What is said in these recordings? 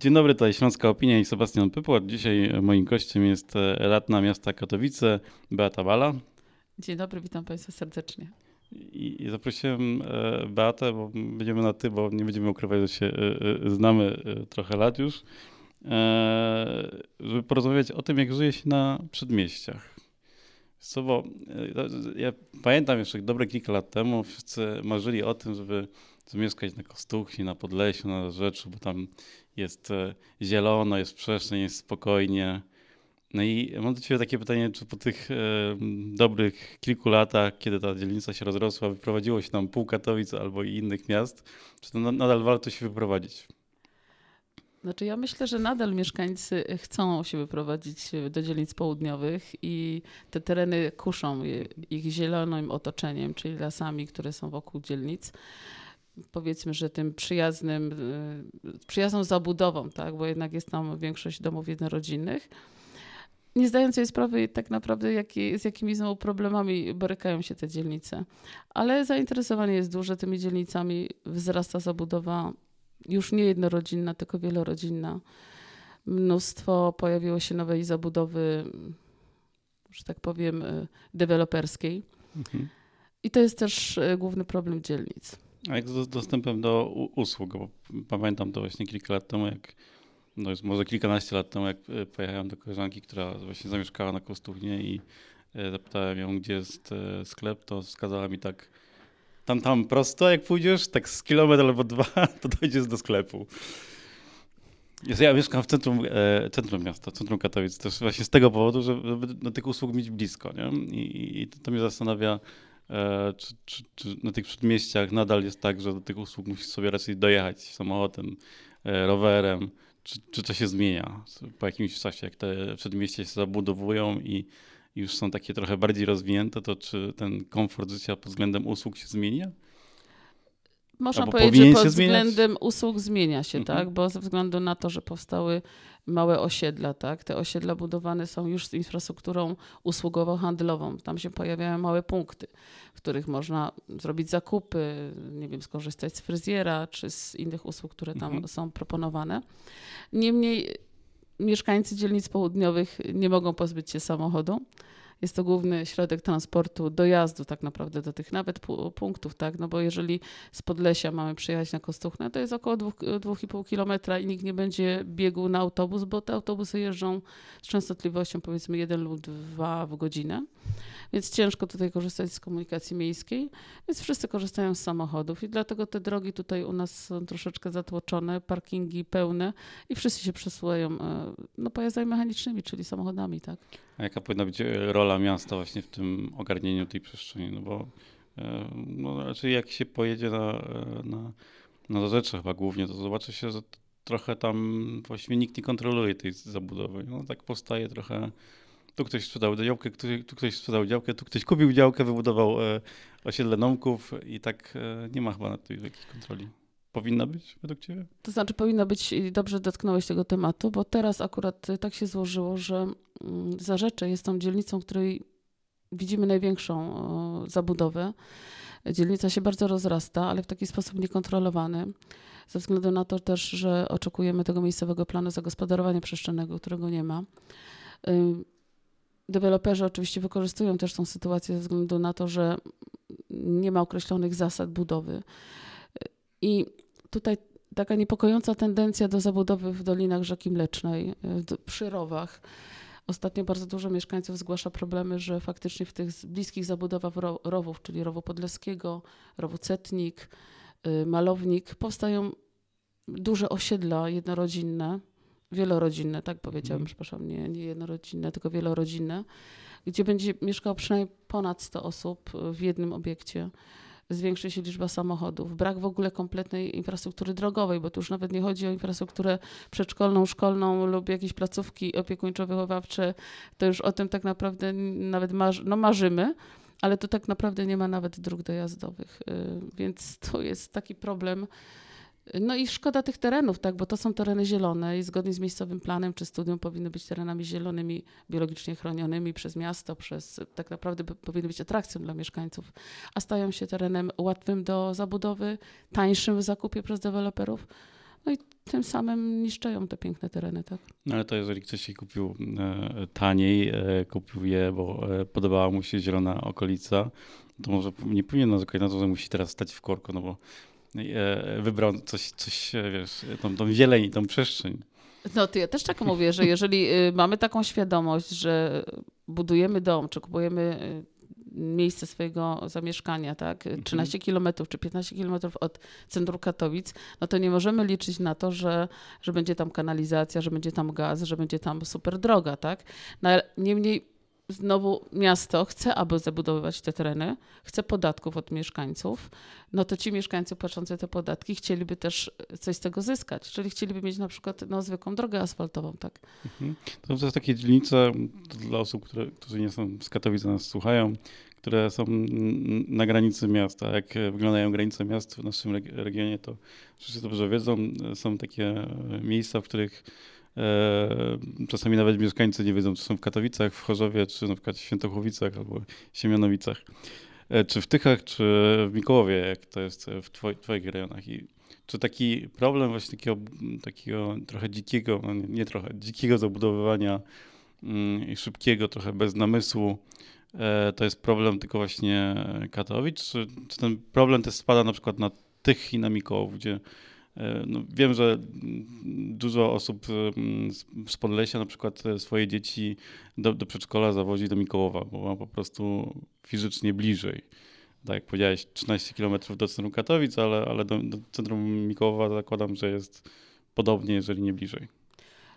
Dzień dobry, tutaj Śląska Opinia i Sebastian Pypłat. Dzisiaj moim gościem jest e, radna miasta Katowice, Beata Bala. Dzień dobry, witam Państwa serdecznie. I, zaprosiłem e, Beatę, bo będziemy na ty, bo nie będziemy ukrywać, że się e, znamy trochę lat już, żeby porozmawiać o tym, jak żyje się na przedmieściach. Co, bo ja pamiętam jeszcze dobre kilka lat temu wszyscy marzyli o tym, żeby mieszkać na Kostuchni, na Podlesiu, na Rzeczu, bo tam jest e, zielono, jest przestrzeń, jest spokojnie. No i mam do Ciebie takie pytanie, czy po tych e, dobrych kilku latach, kiedy ta dzielnica się rozrosła, wyprowadziło się tam pół Katowic albo i innych miast, czy to nadal warto się wyprowadzić? Znaczy ja myślę, że nadal mieszkańcy chcą się wyprowadzić do dzielnic południowych i te tereny kuszą ich zielonym otoczeniem, czyli lasami, które są wokół dzielnic powiedzmy, że tym przyjaznym, y, przyjazną zabudową, tak, bo jednak jest tam większość domów jednorodzinnych. Nie zdając sobie sprawy tak naprawdę, jakie, z jakimi znowu problemami borykają się te dzielnice. Ale zainteresowanie jest duże tymi dzielnicami, wzrasta zabudowa już nie jednorodzinna, tylko wielorodzinna. Mnóstwo pojawiło się nowej zabudowy, że tak powiem, y, deweloperskiej. Mhm. I to jest też y, główny problem dzielnic. A jak z dostępem do usług? Bo pamiętam to właśnie kilka lat temu, jak no już może kilkanaście lat temu, jak e, pojechałem do koleżanki, która właśnie zamieszkała na Kostuchnie i e, zapytałem ją, gdzie jest e, sklep, to wskazała mi tak tam, tam prosto, jak pójdziesz, tak z kilometr albo dwa, to dojdziesz do sklepu. Ja mieszkam w centrum, centrum miasta, centrum Katowic, też właśnie z tego powodu, żeby do tych usług mieć blisko. Nie? I, i to mnie zastanawia, czy, czy, czy, na tych przedmieściach nadal jest tak, że do tych usług musisz sobie raczej dojechać samochodem, e, rowerem? Czy, czy to się zmienia po jakimś czasie, jak te przedmieścia się zabudowują i już są takie trochę bardziej rozwinięte, to czy ten komfort życia pod względem usług się zmienia? Można Albo powiedzieć, że pod względem usług zmienia się, mhm. tak? Bo ze względu na to, że powstały małe osiedla, tak? Te osiedla budowane są już z infrastrukturą usługowo-handlową. Tam się pojawiają małe punkty, w których można zrobić zakupy, nie wiem, skorzystać z fryzjera czy z innych usług, które tam mhm. są proponowane. Niemniej mieszkańcy dzielnic południowych nie mogą pozbyć się samochodu. Jest to główny środek transportu, dojazdu tak naprawdę do tych nawet punktów, tak? No bo jeżeli z Podlesia mamy przyjechać na Kostuchnę, to jest około 2,5 kilometra i nikt nie będzie biegł na autobus, bo te autobusy jeżdżą z częstotliwością powiedzmy 1 lub 2 w godzinę więc ciężko tutaj korzystać z komunikacji miejskiej, więc wszyscy korzystają z samochodów i dlatego te drogi tutaj u nas są troszeczkę zatłoczone, parkingi pełne i wszyscy się przesuwają e, no, pojazdami mechanicznymi, czyli samochodami, tak. A jaka powinna być e, rola miasta właśnie w tym ogarnieniu tej przestrzeni? No bo e, no, raczej jak się pojedzie na, na, na rzeczy chyba głównie, to zobaczy się, że trochę tam właściwie nikt nie kontroluje tej zabudowy. No tak powstaje trochę tu ktoś sprzedał działkę, tu, ktoś sprzedał działkę, tu ktoś kupił działkę, wybudował e, osiedle domków i tak e, nie ma chyba nad tym jakiejś kontroli. Powinna być według Ciebie? To znaczy powinna być dobrze dotknąłeś tego tematu, bo teraz akurat tak się złożyło, że mm, Zarzecze jest tą dzielnicą, której widzimy największą zabudowę. Dzielnica się bardzo rozrasta, ale w taki sposób niekontrolowany. Ze względu na to też, że oczekujemy tego miejscowego planu zagospodarowania przestrzennego, którego nie ma. Deweloperzy oczywiście wykorzystują też tą sytuację ze względu na to, że nie ma określonych zasad budowy. I tutaj taka niepokojąca tendencja do zabudowy w dolinach rzeki Mlecznej, przy rowach. Ostatnio bardzo dużo mieszkańców zgłasza problemy, że faktycznie w tych bliskich zabudowach rowów, czyli rowu Podleskiego, rowu Cetnik, y, Malownik, powstają duże osiedla jednorodzinne, wielorodzinne, tak powiedziałabym, mm. przepraszam, nie, nie jednorodzinne, tylko wielorodzinne, gdzie będzie mieszkało przynajmniej ponad 100 osób w jednym obiekcie. Zwiększy się liczba samochodów, brak w ogóle kompletnej infrastruktury drogowej, bo tu już nawet nie chodzi o infrastrukturę przedszkolną, szkolną lub jakieś placówki opiekuńczo-wychowawcze. To już o tym tak naprawdę nawet marzy, no marzymy, ale tu tak naprawdę nie ma nawet dróg dojazdowych. Y, więc to jest taki problem no i szkoda tych terenów, tak, bo to są tereny zielone i zgodnie z miejscowym planem czy studium powinny być terenami zielonymi, biologicznie chronionymi przez miasto, przez tak naprawdę powinny być atrakcją dla mieszkańców, a stają się terenem łatwym do zabudowy, tańszym w zakupie przez deweloperów. No i tym samym niszczeją te piękne tereny, tak? No ale to jeżeli ktoś je kupił e, taniej, e, kupił je, bo e, podobała mu się zielona okolica, to może nie powinien narzekać na to, że musi teraz stać w korku, no bo wybrał coś, coś e, wiesz, tą, tą zieleń, tą przestrzeń. No to ja też tak mówię, że jeżeli y, mamy taką świadomość, że budujemy dom, czy kupujemy y, miejsce swojego zamieszkania, tak, 13 kilometrów czy 15 kilometrów od centrum Katowic, no to nie możemy liczyć na to, że, że będzie tam kanalizacja, że będzie tam gaz, że będzie tam super droga, tak. No, niemniej znowu miasto chce, aby zabudowywać te tereny, chce podatków od mieszkańców, no to ci mieszkańcy płacący te podatki chcieliby też coś z tego zyskać, czyli chcieliby mieć na przykład no, zwykłą drogę asfaltową, tak. Mhm. To jest takie dzielnice dla osób, które, którzy nie są z Katowic, nas słuchają, które są na granicy miasta. Jak wyglądają granice miast w naszym regionie, to wszyscy dobrze wiedzą. Są takie miejsca, w których e, czasami nawet mieszkańcy nie wiedzą, czy są w Katowicach, w Chorzowie, czy na przykład w Świętochowicach albo Siemianowicach. E, czy w Tychach, czy w Mikołowie, jak to jest w twoi, twoich rejonach. I czy taki problem właśnie takiego, takiego trochę dzikiego, no nie, nie trochę, dzikiego zabudowywania mm, i szybkiego, trochę bez namysłu, E, to jest problem tylko właśnie Katowic, czy, czy ten problem też spada na przykład na tych i na Mikołów, gdzie e, no wiem, że dużo osób z Podlesia na przykład swoje dzieci do, do przedszkola zawozi do Mikołowa, bo ma po prostu fizycznie bliżej. Tak jak powiedziałeś, 13 km do centrum Katowic, ale, ale do, do centrum Mikołowa zakładam, że jest podobnie, jeżeli nie bliżej.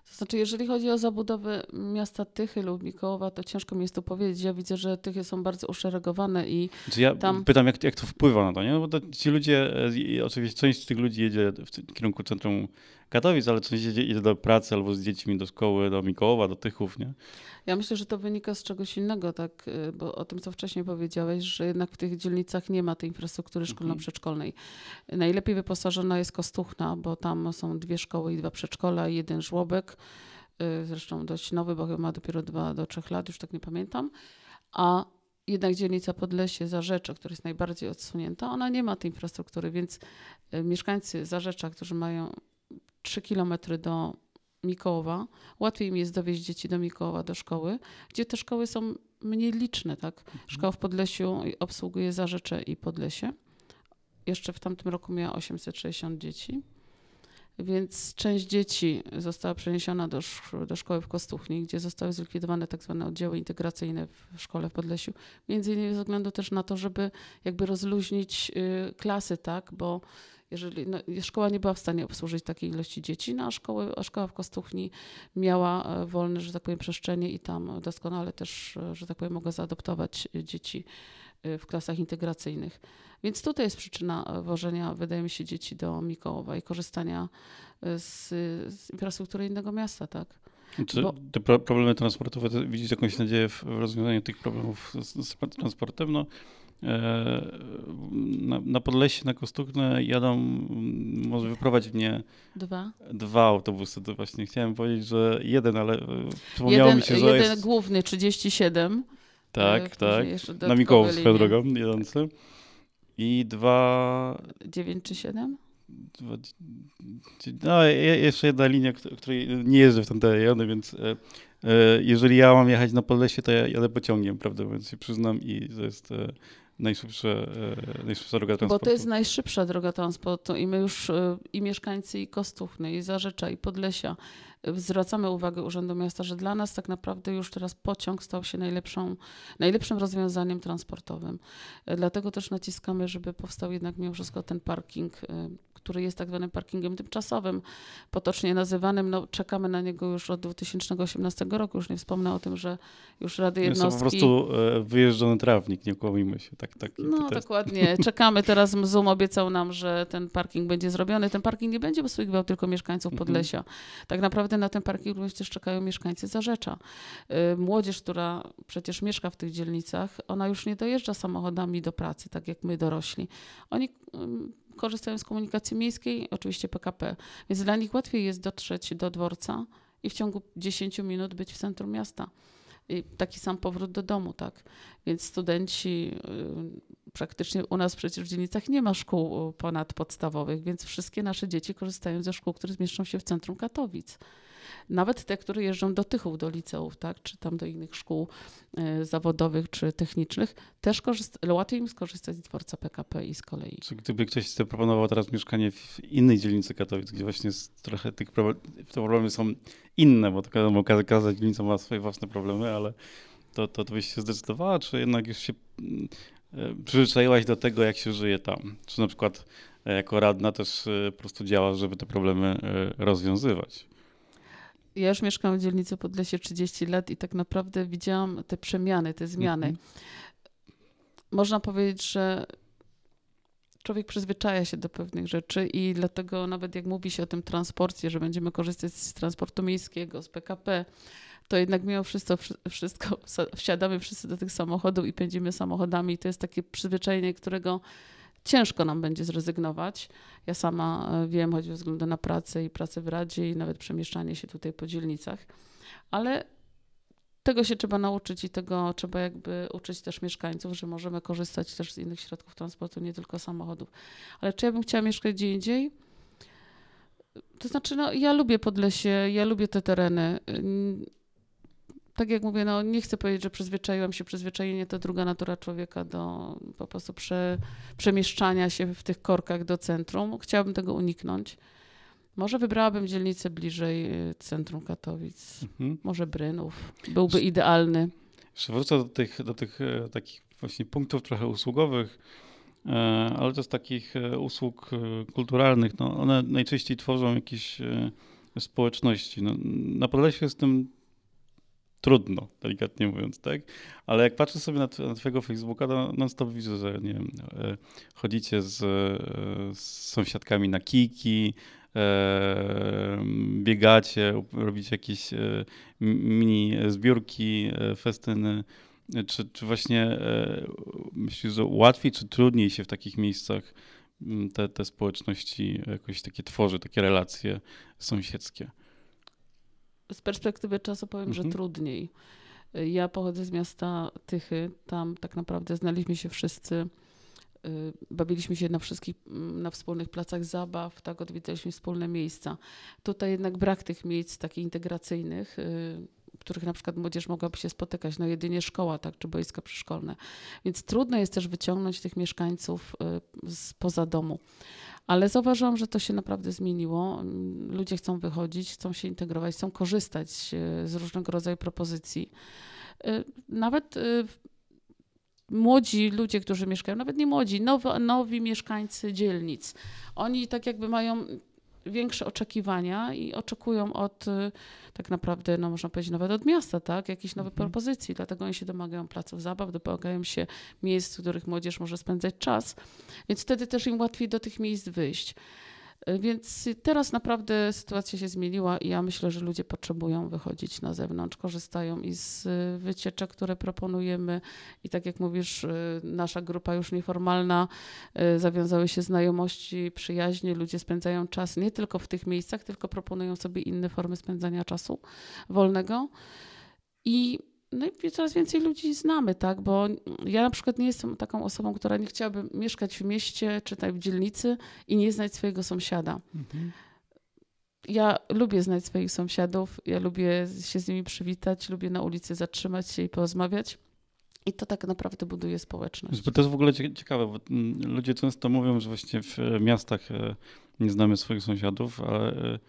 To znaczy, jeżeli chodzi o zabudowę miasta Tychy lub Mikołowa, to ciężko mi jest tu powiedzieć. Ja widzę, że Tychy są bardzo uszeregowane i znaczy ja tam... pytam, jak, jak to wpływa na to, nie? No bo to ci ludzie, e, oczywiście część z tych ludzi jedzie w kierunku centrum Katowic, ale jedzie, jedzie do pracy albo z dziećmi do szkoły, do Mikołowa, do Tychów, nie? Ja myślę, że to wynika z czegoś innego, tak, y, bo o tym, co wcześniej powiedziałeś, że jednak w tych dzielnicach nie ma tej infrastruktury mhm. szkolno-przedszkolnej. Najlepiej wyposażona jest Kostuchna, bo tam są dwie szkoły i dwa przedszkola, jeden żłobek, y, zresztą dość nowy, bo chyba ma dopiero dwa do trzech lat, już tak nie pamiętam. A jednak dzielnica Podlesie, Zarzecze, która jest najbardziej odsunięta, ona nie ma tej infrastruktury, więc y, mieszkańcy Zarzecza, którzy mają 3 kilometry do Mikołowa. Łatwiej mi jest dowieźć dzieci do Mikołowa, do szkoły, gdzie te szkoły są mniej liczne. Tak? Mhm. Szkoła w Podlesiu obsługuje Zarzecze i Podlesie. Jeszcze w tamtym roku miała 860 dzieci. Więc część dzieci została przeniesiona do, do szkoły w Kostuchni, gdzie zostały zlikwidowane tak zwane oddziały integracyjne w szkole w Podlesiu. Między innymi ze względu też na to, żeby jakby rozluźnić y, klasy, tak, bo jeżeli no, szkoła nie była w stanie obsłużyć takiej ilości dzieci, no, a, szkoły, a szkoła w Kostuchni miała e, wolne, że tak powiem, przestrzenie i tam doskonale też, e, że tak powiem, mogła zaadoptować e, dzieci w klasach integracyjnych. Więc tutaj jest przyczyna wożenia, wydaje mi się, dzieci do Mikołowa i korzystania z, z infrastruktury innego miasta, tak? Czy Bo... te problemy transportowe, widzisz jakąś nadzieję w rozwiązaniu tych problemów z, z transportem? No, E, na, na Podlesie, na Kostuchnę jadą, może wyprowadzić mnie dwa, dwa autobusy. To właśnie chciałem powiedzieć, że jeden, ale e, przypomniało jeden, mi się, że Jeden jest... główny, 37. Tak, e, tak. Na Mikołów swoją drogą jadący. I dwa... 9 czy 7? Dwa, no, jeszcze jedna linia, której nie jeżdżę w tamte rejony, więc jeżeli ja mam jechać na Podlesie, to ja jadę pociągiem, prawda, więc się przyznam i to jest najszybsze, e, najszybsza droga transportu. Bo to jest najszybsza droga transportu i my już e, i mieszkańcy i Kostuchny, i Zarzecza, i Podlesia e, zwracamy uwagę Urzędu Miasta, że dla nas tak naprawdę już teraz pociąg stał się najlepszą, najlepszym rozwiązaniem transportowym. Dlatego też naciskamy, żeby powstał jednak mimo wszystko ten parking który jest tak zwanym parkingiem tymczasowym, potocznie nazywanym. No, czekamy na niego już od 2018 roku. Już nie wspomnę o tym, że już Rady Jednostki... Jest to po prostu e, wyjeżdżony trawnik, nie kłamimy się. Tak, tak, no dokładnie. Czekamy. Teraz Zoom obiecał nam, że ten parking będzie zrobiony. Ten parking nie będzie obsługiwał tylko mieszkańców mhm. Podlesia. Mhm. Tak naprawdę na ten parking również też czekają mieszkańcy Zarzecza. E, młodzież, która przecież mieszka w tych dzielnicach, ona już nie dojeżdża samochodami do pracy, tak jak my dorośli. Oni mm, korzystają z komunikacji miejskiej, oczywiście PKP, więc dla nich łatwiej jest dotrzeć do dworca i w ciągu 10 minut być w centrum miasta. I taki sam powrót do domu, tak. Więc studenci, y, praktycznie u nas przecież w dzielnicach nie ma szkół ponadpodstawowych, więc wszystkie nasze dzieci korzystają ze szkół, które zmieszczą się w centrum Katowic. Nawet te, które jeżdżą do Tychów, do liceów, tak, czy tam do innych szkół y, zawodowych czy technicznych, też łatwiej im skorzystać z dworca PKP i z kolei. Czy gdyby ktoś zaproponował teraz mieszkanie w innej dzielnicy Katowic, gdzie właśnie trochę tych problemy są inne, bo to wiadomo, każda, dzielnica ma swoje własne problemy, ale to, to, to byś się zdecydowała, czy jednak już się e, przyzwyczaiłaś do tego, jak się żyje tam? Czy na przykład e, jako radna też e, po prostu działasz, żeby te problemy rozwiązywać? Ja już mieszkam w dzielnicy Podlesie 30 lat i tak naprawdę widziałam te przemiany, te zmiany. Mhm. Można powiedzieć, że człowiek przyzwyczaja się do pewnych rzeczy i dlatego nawet jak mówi się o tym transporcie, że będziemy korzystać z transportu miejskiego, z PKP, to jednak mimo wszystko, wszystko wsiadamy wszyscy do tych samochodów i pędzimy samochodami. I to jest takie przyzwyczajenie, którego ciężko nam będzie zrezygnować. Ja sama e, wiem, choć ze względu na pracę i pracę w Radzie i nawet przemieszczanie się tutaj po dzielnicach, ale tego się trzeba nauczyć i tego trzeba jakby uczyć też mieszkańców, że możemy korzystać też z innych środków transportu, nie tylko samochodów. Ale czy ja bym chciała mieszkać gdzie indziej? To znaczy, no, ja lubię Podlesie, ja lubię te tereny tak jak mówię, no nie chcę powiedzieć, że przyzwyczaiłam się, przyzwyczajenie to druga natura człowieka do po prostu prze, przemieszczania się w tych korkach do centrum. Chciałabym tego uniknąć. Może wybrałabym dzielnicę bliżej y, centrum Katowic, mhm. może Brynów. Byłby idealny. Jeszcze wrócę do tych, do tych e, takich właśnie punktów trochę usługowych, e, ale też takich e, usług kulturalnych. No, one najczęściej tworzą jakieś społeczności. No, na Podlesie jestem trudno, delikatnie mówiąc, tak? Ale jak patrzę sobie na, na twojego Facebooka, to non stop widzę, że nie wiem, e, chodzicie z, e, z sąsiadkami na kiki, e, biegacie, robicie jakieś mini zbiórki, festyny. Czy, czy właśnie myślisz, że łatwiej czy trudniej się w takich miejscach te, te społeczności jakoś takie tworzy, takie relacje sąsiedzkie? Z perspektywy czasu powiem, mhm. że trudniej. Ja pochodzę z miasta Tychy. Tam tak naprawdę znaliśmy się wszyscy. Y, bawiliśmy się na wszystkich, mm, na wspólnych placach zabaw, tak, odwiedzaliśmy wspólne miejsca. Tutaj jednak brak tych miejsc takich integracyjnych, y, których na przykład młodzież mogłaby się spotykać, no jedynie szkoła, tak, czy boiska przyszkolne. Więc trudno jest też wyciągnąć tych mieszkańców y, poza domu. Ale zauważyłam, że to się naprawdę zmieniło. Ludzie chcą wychodzić, chcą się integrować, chcą korzystać e, z różnego rodzaju propozycji. E, nawet młodzi ludzie, którzy mieszkają, nawet nie młodzi, nowi, nowi mieszkańcy dzielnic, oni tak jakby mają większe oczekiwania i oczekują od tak naprawdę, no można powiedzieć, nawet od miasta, tak, jakichś nowych mhm. propozycji. Dlatego oni się domagają placów zabaw, domagają się miejsc, w których młodzież może spędzać czas, więc wtedy też im łatwiej do tych miejsc wyjść. Więc teraz naprawdę sytuacja się zmieniła i ja myślę, że ludzie potrzebują wychodzić na zewnątrz, korzystają i z y, wycieczek, które proponujemy. I tak jak mówisz, y, nasza grupa już nieformalna, y, zawiązały się znajomości, przyjaźnie, ludzie spędzają czas nie tylko w tych miejscach, tylko proponują sobie inne formy spędzania czasu wolnego. I no i coraz więcej ludzi znamy, tak? Bo ja na przykład nie jestem taką osobą, która nie chciałaby mieszkać w mieście czy tutaj w dzielnicy i nie znać swojego sąsiada. Mhm. Ja lubię znać swoich sąsiadów, ja lubię się z nimi przywitać, lubię na ulicy zatrzymać się i porozmawiać. I to tak naprawdę buduje społeczność. To jest w ogóle ciekawe, bo mm, ludzie często mówią, że właśnie w miastach e, nie znamy swoich sąsiadów, ale e,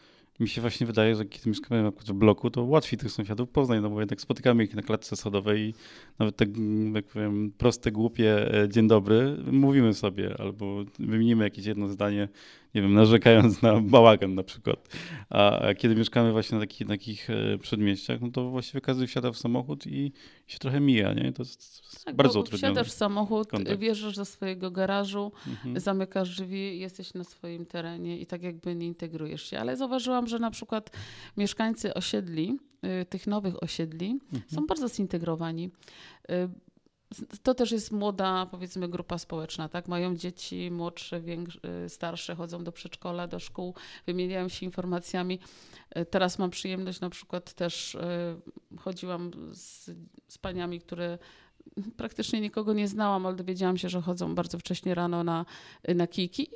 mi się właśnie wydaje, że kiedy mieszkamy w bloku, to łatwiej tych sąsiadów poznać, no bo jednak spotykamy ich na klatce sadowej i nawet tak, jak powiem, proste, głupie e, dzień dobry mówimy sobie albo wymienimy jakieś jedno zdanie, nie wiem, narzekając na bałagan na przykład. A kiedy mieszkamy właśnie na takich, takich e, przedmieściach, no to właściwie każdy wsiada w samochód i się trochę mija, nie? To jest tak, bardzo utrudnione. Wsiadasz w samochód, kontakt. wjeżdżasz do swojego garażu, mhm. zamykasz drzwi, jesteś na swoim terenie i tak jakby nie integrujesz się. Ale zauważyłam, że na przykład mieszkańcy osiedli, y, tych nowych osiedli, mhm. są bardzo zintegrowani. To też jest młoda, powiedzmy, grupa społeczna, tak? Mają dzieci młodsze, większe, starsze, chodzą do przedszkola, do szkół, wymieniają się informacjami. Teraz mam przyjemność, na przykład też e, chodziłam z, z paniami, które praktycznie nikogo nie znałam, ale dowiedziałam się, że chodzą bardzo wcześnie rano na, na kijki.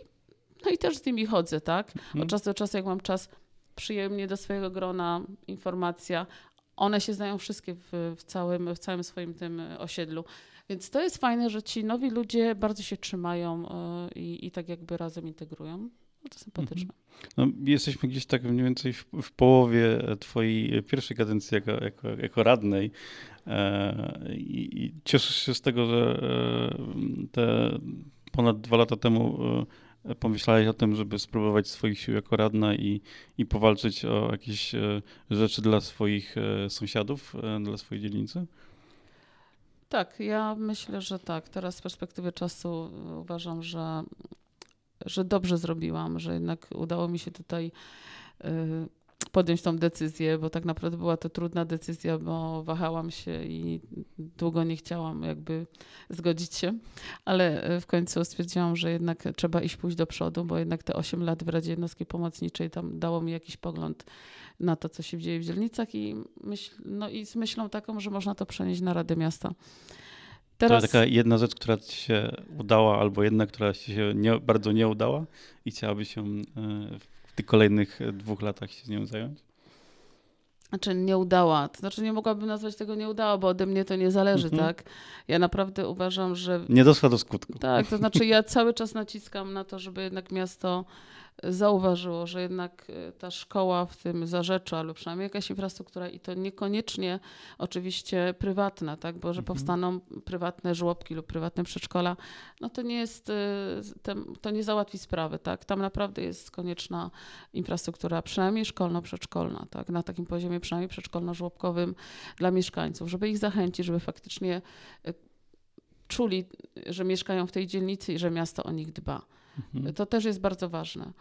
No i też z nimi chodzę, tak? Mhm. Od czasu do czasu, jak mam czas, przyjęły mnie do swojego grona informacja. One się znają wszystkie w, w, całym, w całym swoim tym osiedlu. Więc to jest fajne, że ci nowi ludzie bardzo się trzymają e, i, i tak jakby razem integrują. No to sympatyczne. No, jesteśmy gdzieś tak mniej więcej w, w połowie twojej pierwszej kadencji jako, jako, jako radnej e, i, i się z tego, że e, te ponad dwa lata temu e, pomyślałeś o tym, żeby spróbować swoich sił jako radna i, i powalczyć o jakieś e, rzeczy dla swoich e, sąsiadów, e, dla swojej dzielnicy? Tak, ja myślę, że tak. Teraz z perspektywy czasu uważam, że, że dobrze zrobiłam, że jednak udało mi się tutaj podjąć tą decyzję, bo tak naprawdę była to trudna decyzja, bo wahałam się i długo nie chciałam jakby zgodzić się, ale w końcu stwierdziłam, że jednak trzeba iść pójść do przodu, bo jednak te 8 lat w Radzie Jednostki Pomocniczej tam dało mi jakiś pogląd na to, co się dzieje w dzielnicach i, myśl, no i z myślą taką, że można to przenieść na Radę Miasta. Teraz... To taka jedna rzecz, która ci się udała, albo jedna, która ci się nie, bardzo nie udała i chciałabyś się tych kolejnych dwóch latach się z nią zająć? Znaczy nie udała. To znaczy nie mogłabym nazwać tego nie udała, bo ode mnie to nie zależy, mhm. tak? Ja naprawdę uważam, że... Nie doszła do skutku. Tak, to znaczy ja cały czas naciskam na to, żeby jednak miasto zauważyło, że jednak e, ta szkoła w tym zarzeczu, albo przynajmniej jakaś infrastruktura i to niekoniecznie oczywiście prywatna, tak, bo że mhm. powstaną prywatne żłobki lub prywatne przedszkola, no to nie jest, e, to nie załatwi sprawy, tak, tam naprawdę jest konieczna infrastruktura, przynajmniej szkolno-przedszkolna, tak, na takim poziomie przynajmniej przedszkolno-żłobkowym dla mieszkańców, żeby ich zachęcić, żeby faktycznie e, czuli, że mieszkają w tej dzielnicy i że miasto o nich dba. Mhm. To też jest bardzo ważne.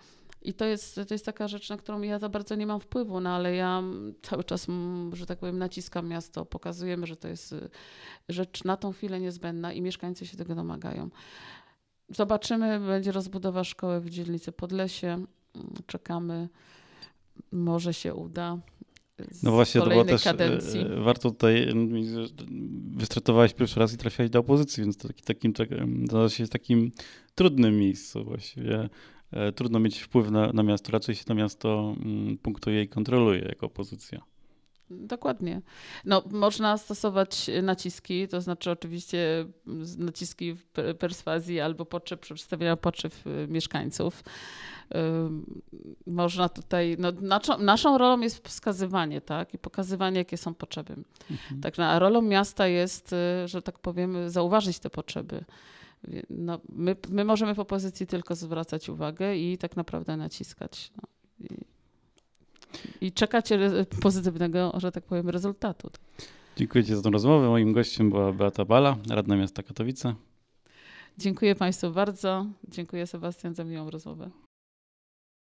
I to jest, to jest taka rzecz, na którą ja za bardzo nie mam wpływu, no ale ja cały czas, że tak powiem, naciskam miasto, pokazujemy, że to jest y, rzecz na tą chwilę niezbędna i mieszkańcy się tego domagają. Zobaczymy, będzie rozbudowa szkoły w dzielnicy Podlesie. Czekamy, może się uda. No właśnie, to było też kadencji. E, warto tutaj, wystartowałeś pierwszy raz i trafiałeś do opozycji, więc to taki, takim, to się jest takim trudnym miejscu właściwie. E, trudno mieć wpływ na, na miasto, raczej się to miasto mm, punktuje i kontroluje jako opozycja. Dokładnie. No, można stosować naciski, to znaczy oczywiście naciski perswazji albo potrzeb, przedstawienia potrzeb y, mieszkańców. Można tutaj, no, naszą, naszą rolą jest wskazywanie, tak, i pokazywanie, jakie są potrzeby. Mhm. Także a rolą miasta jest, y, że tak powiem, zauważyć te potrzeby. No, my, my możemy w opozycji tylko zwracać uwagę i tak naprawdę naciskać. No. I, I czekać pozytywnego, że tak powiem, rezultatu. Dziękuję Ci za tę rozmowę. Moim gościem była Beata Bala, radna miasta Katowice. Dziękuję Państwu bardzo. Dziękuję Sebastian za miłą rozmowę.